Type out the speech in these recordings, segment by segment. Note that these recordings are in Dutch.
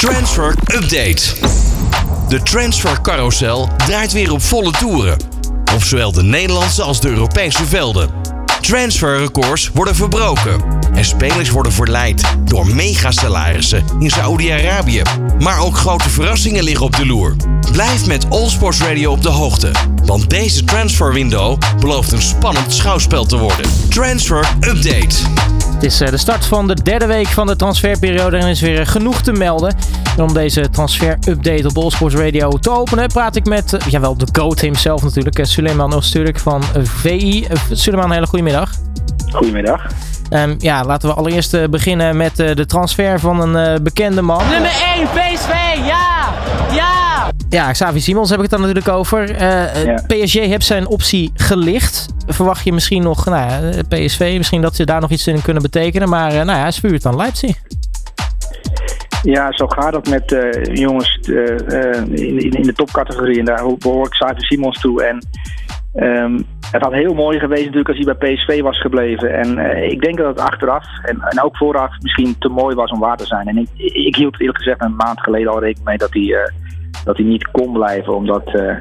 Transfer Update. De transfercarousel draait weer op volle toeren. Op zowel de Nederlandse als de Europese velden. Transferrecords worden verbroken. En spelers worden verleid door megasalarissen in Saoedi-Arabië. Maar ook grote verrassingen liggen op de loer. Blijf met All Sports Radio op de hoogte. Want deze transferwindow belooft een spannend schouwspel te worden. Transfer Update. Het is eh, de start van de derde week van de transferperiode en er is weer genoeg te melden. En om deze transfer-update op Allsports Radio te openen, praat ik met, uh, jawel, de coach himself natuurlijk, Suleiman Öztürk van VI. Suleiman, een hele goede middag. Goedemiddag. Um, ja, laten we allereerst beginnen met de transfer van een bekende man. Nummer 1, PSV, ja! Ja! Xavi Simons heb ik het dan natuurlijk over. Ja. PSG heeft zijn optie gelicht. Verwacht je misschien nog, nou ja, PSV, misschien dat ze daar nog iets in kunnen betekenen. Maar nou ja, spuurt dan Leipzig. Ja, zo gaat het met jongens in, in, in, de topcategorie. En daar behoor ik Xavi Simons toe. En Um, het had heel mooi geweest natuurlijk als hij bij PSV was gebleven. En uh, ik denk dat het achteraf en, en, ook vooraf misschien te mooi was om waar te zijn. En ik, ik hield eerlijk gezegd een maand geleden al rekening mee dat hij, uh, dat hij niet kon blijven. Omdat uh,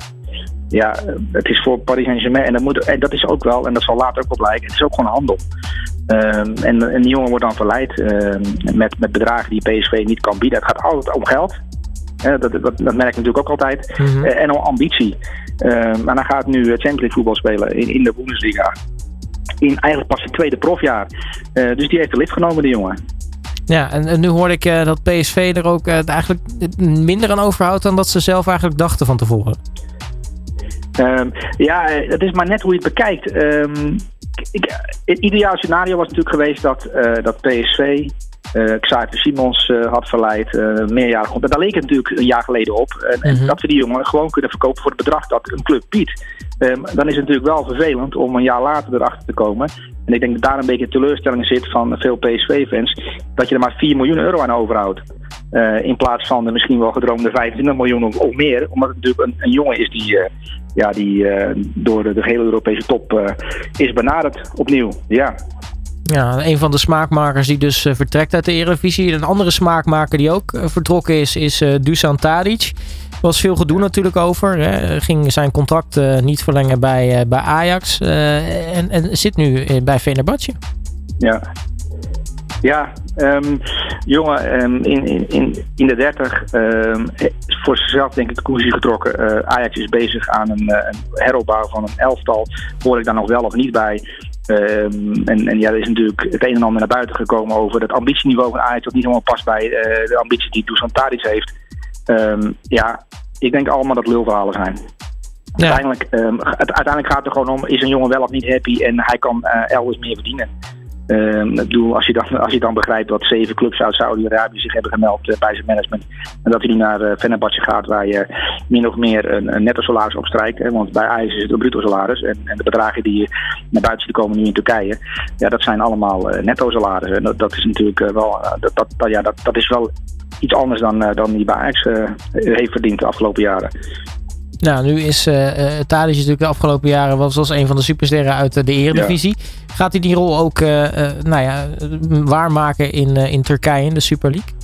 ja, het is voor Paris Saint-Germain. En dat, moet, en dat is ook wel, en dat zal later ook wel blijken, het is ook gewoon handel. Um, en, en die jongen wordt dan verleid met, met bedragen die PSV niet kan bieden. Het gaat altijd om geld. dat, dat, dat merk ik natuurlijk ook altijd. Mm -hmm. en om ambitie. Maar hij gaat nu Champions League voetbal spelen in, in de Bundesliga. In eigenlijk pas zijn tweede profjaar. Uh, dus die heeft de lift genomen, die jongen. Ja, en, nu hoorde ik uh, dat PSV er ook uh, eigenlijk minder aan overhoudt dan dat ze zelf eigenlijk dachten van tevoren. Um, ja, het is maar net hoe je het bekijkt. Um, ik, het ideaal scenario was natuurlijk geweest dat, dat PSV uh, Xavier Simons uh, had verleid, uh, meerjarig op. Daar leek het natuurlijk een jaar geleden op. En, en mm -hmm. dat we die jongen gewoon kunnen verkopen voor het bedrag dat een club biedt. Um, dan is het natuurlijk wel vervelend om een jaar later erachter te komen. En ik denk dat daar een beetje teleurstelling zit van veel PSV-fans. Dat je er maar 4 miljoen euro aan overhoudt. Uh, in plaats van de misschien wel gedroomde 25 miljoen of, of meer. Omdat het natuurlijk een, een jongen is die, uh, ja, die uh, door de, de hele Europese top is benaderd opnieuw. Ja. Ja, een van de smaakmakers die dus uh, vertrekt uit de Eredivisie. Een andere smaakmaker die ook uh, vertrokken is, is uh, Dusan Tadic. Er was veel gedoe natuurlijk over. Hè. Ging zijn contract niet verlengen bij, bij Ajax. en, en zit nu bij Fenerbahce. Ja, ja, um, jongen, um, in, in, in de 30 um, voor zichzelf denk ik de conclusie getrokken. Ajax is bezig aan een, een heropbouw van een elftal. Hoor ik daar nog wel of niet bij? Um, en, en, ja, er is natuurlijk het een en ander naar buiten gekomen over het ambitieniveau van Ajax. Dat niet helemaal past bij uh, de ambitie die Dusan Tadic heeft. Um, ja, ik denk allemaal dat lulverhalen zijn. Ja. Uiteindelijk, um, het, uiteindelijk gaat het er gewoon om, is een jongen wel of niet happy en hij kan uh, elders meer verdienen. Um, ik bedoel, als je, dan, als je dan begrijpt dat zeven clubs uit Saudi-Arabië zich hebben gemeld uh, bij zijn management. En dat hij naar uh, gaat waar je min of meer een, netto salaris op strijkt. Hè, want bij IJs is het een bruto salaris. En, en de bedragen die naar buiten komen nu in Turkije. Ja, dat zijn allemaal uh, netto salarissen. En dat, is natuurlijk wel, dat, ja, dat, dat is wel iets anders dan, dan die bij Ajax heeft verdiend de afgelopen jaren. Nou, nu is uh, uh, Tadic natuurlijk de afgelopen jaren was als een van de supersterren uit uh, de Eredivisie. Ja. Gaat hij die rol ook nou ja, waarmaken in, in Turkije in de Super League?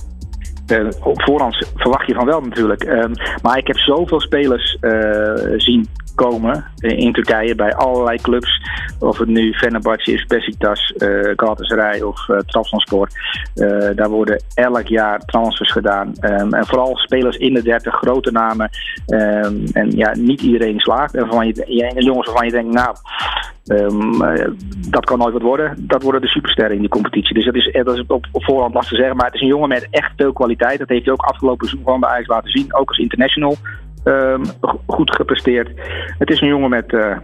op voorhand verwacht je van wel natuurlijk. Um, maar ik heb zoveel spelers zien komen in Turkije bij allerlei clubs. Of het nu Fenerbahce is, Besiktas, uh, Galatasaray of uh, Trabzonspor. Daar worden elk jaar transfers gedaan. Um, en vooral spelers in de 30, grote namen. Um, en ja, niet iedereen slaagt. En van je, jongens waarvan je denkt, nou, um, dat kan nooit wat worden. Dat worden de supersterren in die competitie. Dus dat is, dat is op, voorhand lastig te zeggen. Maar het is een jongen met echt veel kwaliteit. Dat heeft hij ook afgelopen seizoen gewoon bij Ajax laten zien. Ook als international. Um, goed gepresteerd. Het is een jongen met, uh,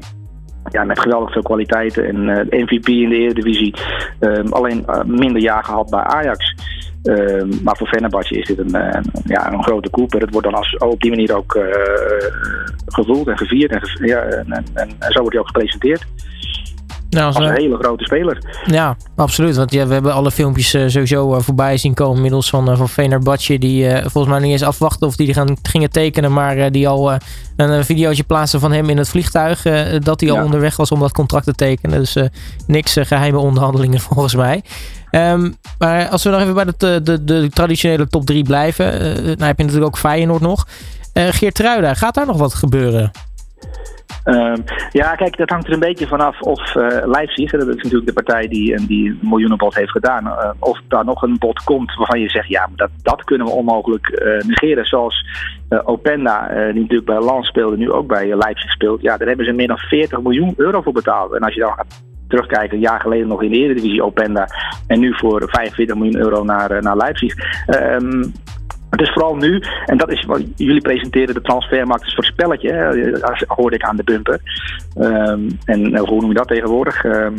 ja, met geweldig kwaliteiten. En uh, MVP in de Eredivisie. Um, alleen uh, minder jaar gehad bij Ajax. Um, maar voor Fenerbahce is dit een, ja, een grote koep. Het wordt dan als, op die manier ook gevoeld en gevierd. En, ja, en, en, en, zo wordt hij ook gepresenteerd. Nou, als, een hele grote speler. Ja, absoluut. Want ja, we hebben alle filmpjes uh, sowieso uh, voorbij zien komen. Middels van, uh, van. Die volgens mij niet eens afwachten of die gaan, gingen tekenen. Maar die al een videootje plaatsen van hem in het vliegtuig. dat hij al ja. onderweg was om dat contract te tekenen. Dus niks geheime onderhandelingen volgens mij. Um, maar als we nog even bij de, de, de traditionele top 3 blijven. dan heb je natuurlijk ook Feyenoord nog. Geert Truida, gaat daar nog wat gebeuren? Um, ja, kijk, dat hangt er een beetje vanaf of uh, Leipzig, dat is natuurlijk de partij die, die een miljoenenbod heeft gedaan, uh, of daar nog een bod komt waarvan je zegt, ja, dat, dat kunnen we onmogelijk uh, negeren. Zoals Openda, die natuurlijk bij Lans speelde, nu ook bij Leipzig speelt. Ja, daar hebben ze meer dan 40 miljoen euro voor betaald. En als je dan gaat terugkijken, een jaar geleden nog in de Eredivisie Openda en nu voor 45 miljoen euro naar, naar Leipzig. Um, het is vooral nu, en dat is wat jullie presenteren, de transfermarkt is voor spelletje, hè, hoorde ik aan de bumper. Um, en hoe noem je dat tegenwoordig? Um,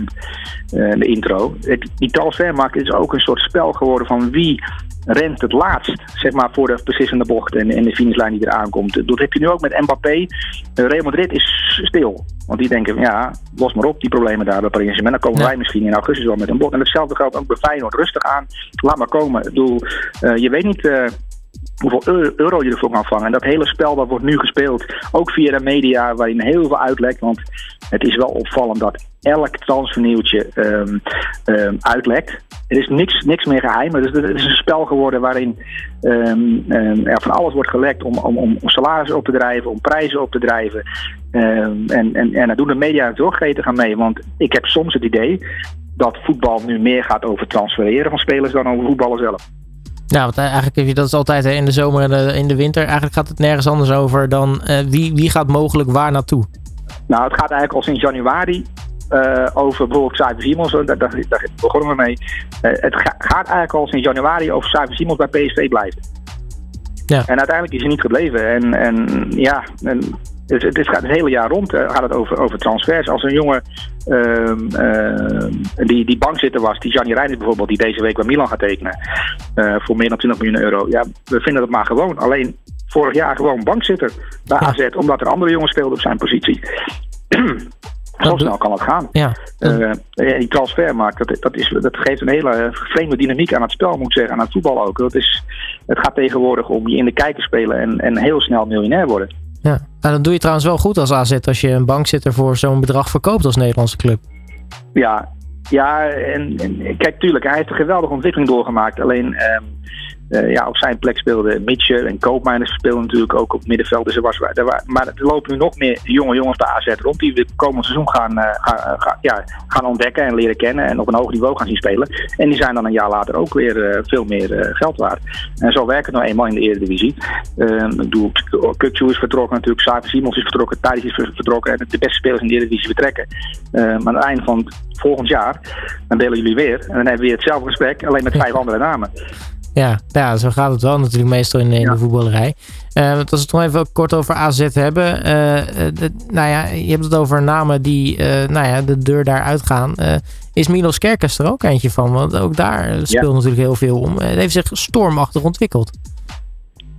uh, de intro. Het, die transfermarkt is ook een soort spel geworden van wie rent het laatst, zeg maar, voor de beslissende bocht en, en de finishlijn die eraan komt. Dat heb je nu ook met Mbappé. Uh, Real Madrid is stil. Want die denken, ja, los maar op die problemen daar bij Paris Saint-Germain. Dan komen wij misschien in augustus wel met een bod. En hetzelfde geldt ook bij Feyenoord. Rustig aan, laat maar komen. Ik bedoel, uh, je weet niet... Uh, hoeveel euro je ervoor kan vangen. En dat hele spel dat wordt nu gespeeld, ook via de media, waarin heel veel uitlekt. Want het is wel opvallend dat elk transfernieuwtje um, um, uitlekt. Er is niks, niks meer geheim. Het is, het is een spel geworden waarin um, er van alles wordt gelekt om, om, om salarissen op te drijven, om prijzen op te drijven. en, en, en daar doen de media natuurlijk gaan mee. Want ik heb soms het idee dat voetbal nu meer gaat over transfereren van spelers dan over voetballen zelf. Ja, want eigenlijk heb je dat is altijd in de zomer en de, in de winter. Eigenlijk gaat het nergens anders over dan uh, wie, wie gaat mogelijk waar naartoe? Nou, het gaat eigenlijk al sinds januari uh, over bijvoorbeeld Cyber Simons. Daar, daar, daar, begonnen we mee. Uh, het ga, gaat eigenlijk al sinds januari over Cyber Simons bij PSV blijft. Ja. En uiteindelijk is hij niet gebleven. En, en ja, en dus het, gaat het hele jaar rond uh, gaat het over, over transfers. Als een jongen uh, uh, die, die bankzitter was, die Gianni Reinders bijvoorbeeld, die deze week bij Milan gaat tekenen uh, voor meer dan 20 miljoen euro. Ja, we vinden dat maar gewoon. Alleen vorig jaar gewoon bankzitter bij AZ, omdat er andere jongens speelden op zijn positie. Zo snel kan het gaan. Ja. Uh, die transfermarkt, dat, dat, is, dat geeft een hele vreemde dynamiek aan het spel, moet ik zeggen, aan het voetbal ook. Dat is, het gaat tegenwoordig om je in de kijker spelen en, en heel snel miljonair worden. Ja, nou, dan doe je trouwens wel goed als AZ als je een bankzitter voor zo'n bedrag verkoopt als Nederlandse club. Ja, ja en, kijk, tuurlijk, hij heeft een geweldige ontwikkeling doorgemaakt. Alleen uh, ja, op zijn plek speelden Mitchell en Koopmeiners speelden natuurlijk ook op middenveld. Dus er was, er maar er lopen nu nog meer jonge jongens bij AZ rond die we het komende seizoen gaan, uh, gaan, gaan, ja, gaan ontdekken en leren kennen. En op een hoog niveau gaan zien spelen. En die zijn dan een jaar later ook weer uh, veel meer geld waard. En zo werkt het nou eenmaal in de Eredivisie. Kukcu is vertrokken natuurlijk, Savi Simons is vertrokken, Thijs is vertrokken. En de beste spelers in de Eredivisie vertrekken. maar aan het eind van volgend jaar, dan delen jullie weer. En dan hebben we weer hetzelfde gesprek, alleen met vijf andere namen. Ja, ja, zo gaat het wel natuurlijk meestal in, in ja. de voetballerij. Uh, want als we het nog even kort over AZ hebben. Uh, de, nou ja, je hebt het over namen die uh, nou ja, de deur daar uitgaan. is Milos Kerkers er ook eentje van? Want ook daar speelt ja. natuurlijk heel veel om. Het heeft zich stormachtig ontwikkeld.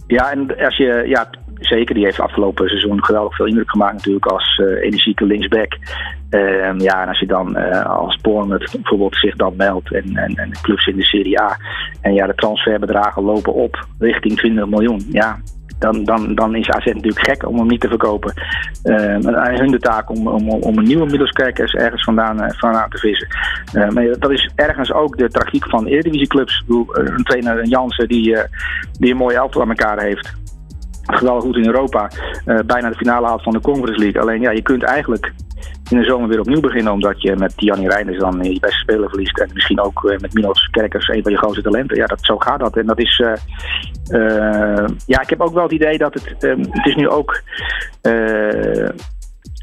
Ja, en als je, ja, zeker, die heeft afgelopen seizoen geweldig veel indruk gemaakt natuurlijk als uh, energieke linksback. Uh, ja, en als je dan uh, als Bournemouth bijvoorbeeld zich dan meldt en, en, clubs in de Serie A en ja, de transferbedragen lopen op richting 20 miljoen. Ja, dan, dan, dan is AZ natuurlijk gek om hem niet te verkopen. Uh, hun de taak om, om, om een nieuwe middelskerkers ergens vandaan, vandaan te vissen. Uh, maar dat is ergens ook de tragiek van Eredivisieclubs. Een trainer Jansen die, die een mooie elftal aan elkaar heeft geweldig goed in Europa. Uh, bijna de finale haalt van de Conference League. Alleen ja, je kunt eigenlijk in de zomer weer opnieuw beginnen. Omdat je met Gianni Reinders dan je beste speler verliest. En misschien ook uh, met Milos Kerkers, een van je grootste talenten. Ja, dat, zo gaat dat. En dat is... Ja, ik heb ook wel het idee dat het... het is nu ook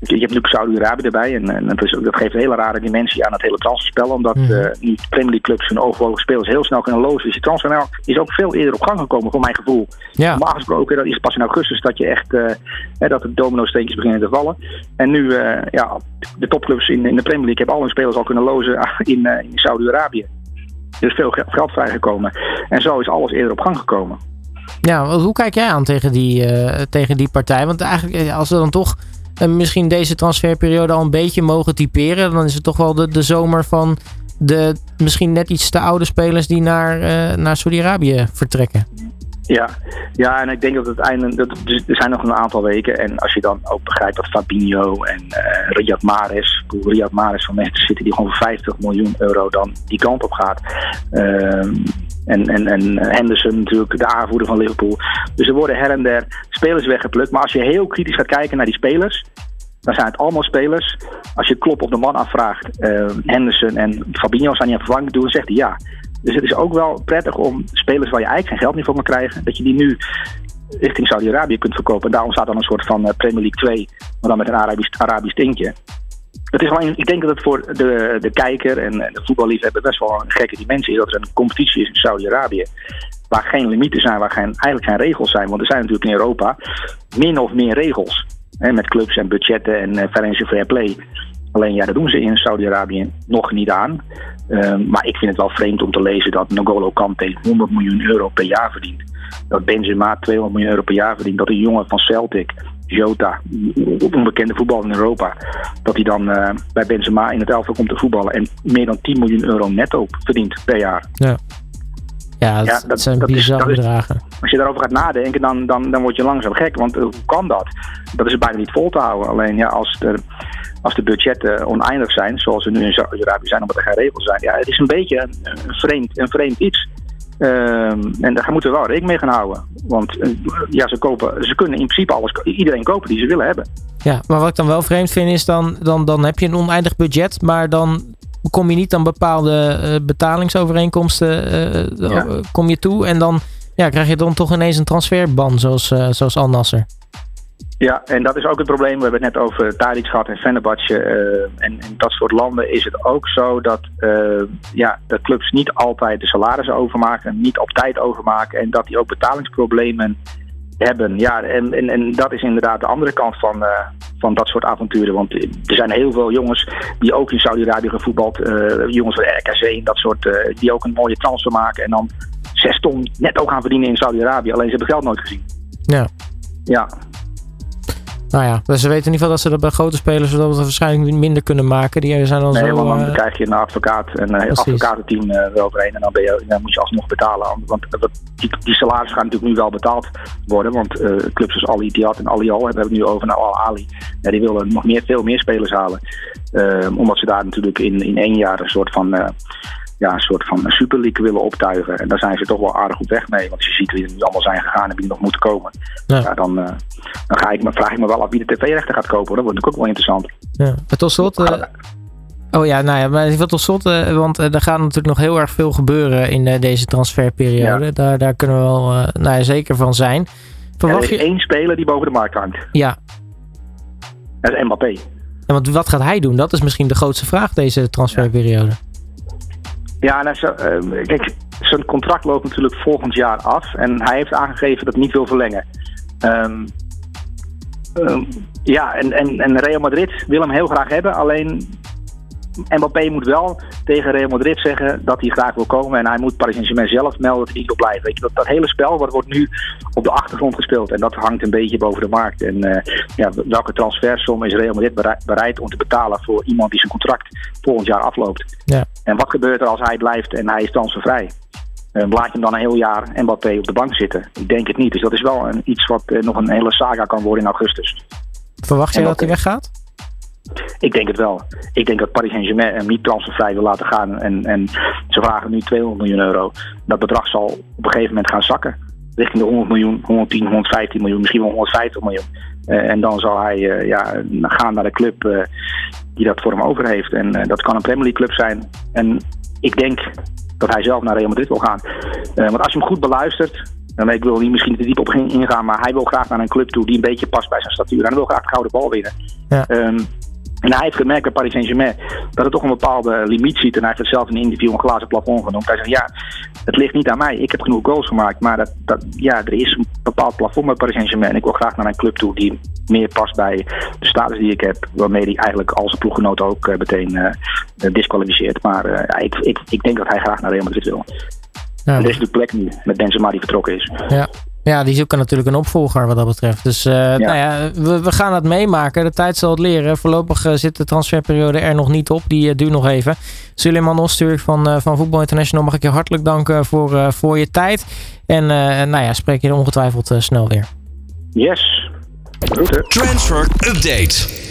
je hebt natuurlijk Saudi-Arabië erbij. En, en dat, is, dat, geeft een hele rare dimensie aan het hele transferspel. Omdat mm. uh, nu Premier League clubs hun overwogen spelers heel snel kunnen lozen. Dus die transfer is ook veel eerder op gang gekomen, voor mijn gevoel. Ja. Normaal gesproken, dat is pas in augustus dat je echt uh, dat de domino-steentjes beginnen te vallen. En nu, uh, ja, de topclubs in, in de Premier League hebben al hun spelers al kunnen lozen in, in Saudi-Arabië. Er is veel geld vrijgekomen. En zo is alles eerder op gang gekomen. Ja, hoe kijk jij aan tegen die, tegen die partij? Want eigenlijk, als we dan toch misschien deze transferperiode al een beetje mogen typeren. Dan is het toch wel de, de zomer van de misschien net iets te oude spelers die naar, naar Saudi-Arabië vertrekken. Ja, ja, en ik denk dat het einde. Dat, dus er zijn nog een aantal weken. En als je dan ook begrijpt dat Fabinho en uh, Riyad Mahrez, Riyad Mahrez van Manchester City, die gewoon voor 50 miljoen euro dan die kant op gaat. Uh, en, en, en Henderson natuurlijk, de aanvoerder van Liverpool. Dus er worden her en der spelers weggeplukt. Maar als je heel kritisch gaat kijken naar die spelers, dan zijn het allemaal spelers. Als je Klop of de man afvraagt, uh, Henderson en Fabinho zijn niet aan vervanging doen, zegt hij ja. Dus het is ook wel prettig om spelers waar je eigenlijk geen geld meer voor kan krijgen, dat je die nu richting Saudi-Arabië kunt verkopen. En daarom staat dan een soort van eh, Premier League 2, maar dan met een Arabisch, Arabisch tintje. Het is alleen, ik denk dat het voor de, de kijker en de voetballiefhebber best wel een gekke dimensie is. Dat er een competitie is in Saudi-Arabië. Waar geen limieten zijn, waar geen, eigenlijk geen regels zijn. Want er zijn natuurlijk in Europa min of meer regels. Hè, met clubs en budgetten en uh, financial fair play. Alleen ja, dat doen ze in Saudi-Arabië nog niet aan. Um, maar ik vind het wel vreemd om te lezen dat N'Golo Kante 100 miljoen euro per jaar verdient. Dat Benzema 200 miljoen euro per jaar verdient. Dat een jongen van Celtic, Jota, onbekende voetballer in Europa, dat hij dan uh, bij Benzema in het elftal komt te voetballen en meer dan 10 miljoen euro netto verdient per jaar. Ja. Ja, dat, ja, dat zijn dat bizarre bedragen. Als je daarover gaat nadenken, dan, dan, dan word je langzaam gek. Want hoe kan dat? Dat is bijna niet vol te houden. Alleen ja, als er als de budgetten oneindig zijn, zoals ze nu in Saudi-Arabië zijn, omdat er geen regels zijn. Ja, het is een beetje een vreemd, een vreemd iets. Um, en daar moeten we wel rekening mee gaan houden. Want uh, ja, ze, kopen, ze kunnen in principe alles, iedereen kopen die ze willen hebben. Ja, maar wat ik dan wel vreemd vind is dan, dan, dan heb je een oneindig budget, maar dan kom je niet aan bepaalde uh, betalingsovereenkomsten uh, ja. kom je toe. En dan ja, krijg je dan toch ineens een transferban zoals, zoals Al Nasser. Ja, en dat is ook het probleem. We hebben het net over Tadic gehad en Fenerbahce. Uh, en in dat soort landen is het ook zo dat uh, ja, de clubs niet altijd de salarissen overmaken, niet op tijd overmaken en dat die ook betalingsproblemen hebben. Ja, en, en, en dat is inderdaad de andere kant van, uh, van dat soort avonturen. Want er zijn heel veel jongens die ook in Saudi-Arabië gevoetbald, jongens van RKC en dat soort, die ook een mooie transfer maken en dan zes ton netto gaan verdienen in Saudi-Arabië. Alleen ze hebben geld nooit gezien. Ja. Ja, nou ja, dus ze weten in ieder geval dat ze dat bij grote spelers dat we waarschijnlijk minder kunnen maken. Die zijn dan nee, zo... want dan uh, krijg je een advocaat en een advocatenteam uh, eroverheen. En dan, ben je, dan moet je alsnog betalen. Want die, die salarissen gaan natuurlijk nu wel betaald worden. Want uh, clubs als Ali Diat en Ali Al hebben we het nu over naar Al Ali. Ja, die willen nog meer, veel meer spelers halen. omdat ze daar natuurlijk in, in één jaar een soort van ja, een soort van Super League willen optuigen. En daar zijn ze toch wel aardig op weg mee. Want als je ziet wie er nu allemaal zijn gegaan en wie nog moeten komen. Ja. ja dan, uh, dan ga ik me, vraag ik me wel af wie de tv-rechten gaat kopen. Dat wordt natuurlijk ook wel interessant. Ja. Maar tot slot... Uh, oh ja, nou ja, maar tot slot, uh, want er gaat natuurlijk nog heel erg veel gebeuren in deze transferperiode. Ja. Daar, daar kunnen we wel nou ja, zeker van zijn. Verwacht er is je... één speler die boven de markt hangt. Ja. Dat is Mbappé. Ja, want wat gaat hij doen? Dat is misschien de grootste vraag deze transferperiode. Ja. Nou, uh, kijk, zijn contract loopt natuurlijk volgend jaar af. En hij heeft aangegeven dat hij niet wil verlengen. Um, um, ja, en, en, en Real Madrid wil hem heel graag hebben. Alleen Mbappé moet wel tegen Real Madrid zeggen dat hij graag wil komen. En hij moet Paris Saint-Germain zelf melden dat hij niet wil blijven. Weet je, dat, dat hele spel wat wordt nu op de achtergrond gespeeld. En dat hangt een beetje boven de markt. En uh, ja, welke transfersom is Real Madrid bereid, bereid, om te betalen voor iemand die zijn contract volgend jaar afloopt? Ja. En wat gebeurt er als hij blijft en hij is transfervrij? Uh, laat je hem dan een heel jaar Mbappé op de bank zitten? Ik denk het niet. Dus dat is wel een, iets wat uh, nog een hele saga kan worden in augustus. Verwacht je dat hij weggaat? Ik denk het wel. Ik denk dat Paris Saint-Germain hem niet transfervrij wil laten gaan. En, en ze vragen nu 200 miljoen euro. Dat bedrag zal op een gegeven moment gaan zakken. Richting de 100 miljoen, 110, 115 miljoen, misschien wel 150 miljoen. Uh, en dan zal hij uh, ja, gaan naar de club uh, die dat voor hem over heeft. En dat kan een Premier League club zijn. En ik denk dat hij zelf naar Real Madrid wil gaan. want als je hem goed beluistert, ik wil niet misschien te diep op ingaan, maar hij wil graag naar een club toe die een beetje past bij zijn statuur. En hij wil graag de gouden bal winnen. Ja. Um, en hij heeft gemerkt bij Paris Saint-Germain dat het toch een bepaalde limiet ziet. En hij heeft het zelf in een interview een glazen plafond genoemd. Hij zegt, ja, het ligt niet aan mij. Ik heb genoeg goals gemaakt. Maar dat, dat, ja, er is een bepaald plafond bij Paris Saint-Germain. En ik wil graag naar een club toe die meer past bij de status die ik heb. Waarmee hij eigenlijk al zijn ploeggenoot ook uh, meteen uh, disqualificeert. Maar uh, ja, ik, ik, ik denk dat hij graag naar Real Madrid wil. Ja. En dit is de plek nu, met Benzema die vertrokken is. Ja. Ja, die zoeken natuurlijk een opvolger wat dat betreft. Dus uh, Nou ja, we, we, gaan het meemaken. De tijd zal het leren. Voorlopig uh, zit de transferperiode er nog niet op. Die uh, duurt nog even. Suleiman Ostuur van, van Voetbal International mag ik je hartelijk danken voor, voor je tijd. En nou ja, spreek je er ongetwijfeld snel weer. Yes. Groeten. Transfer Update.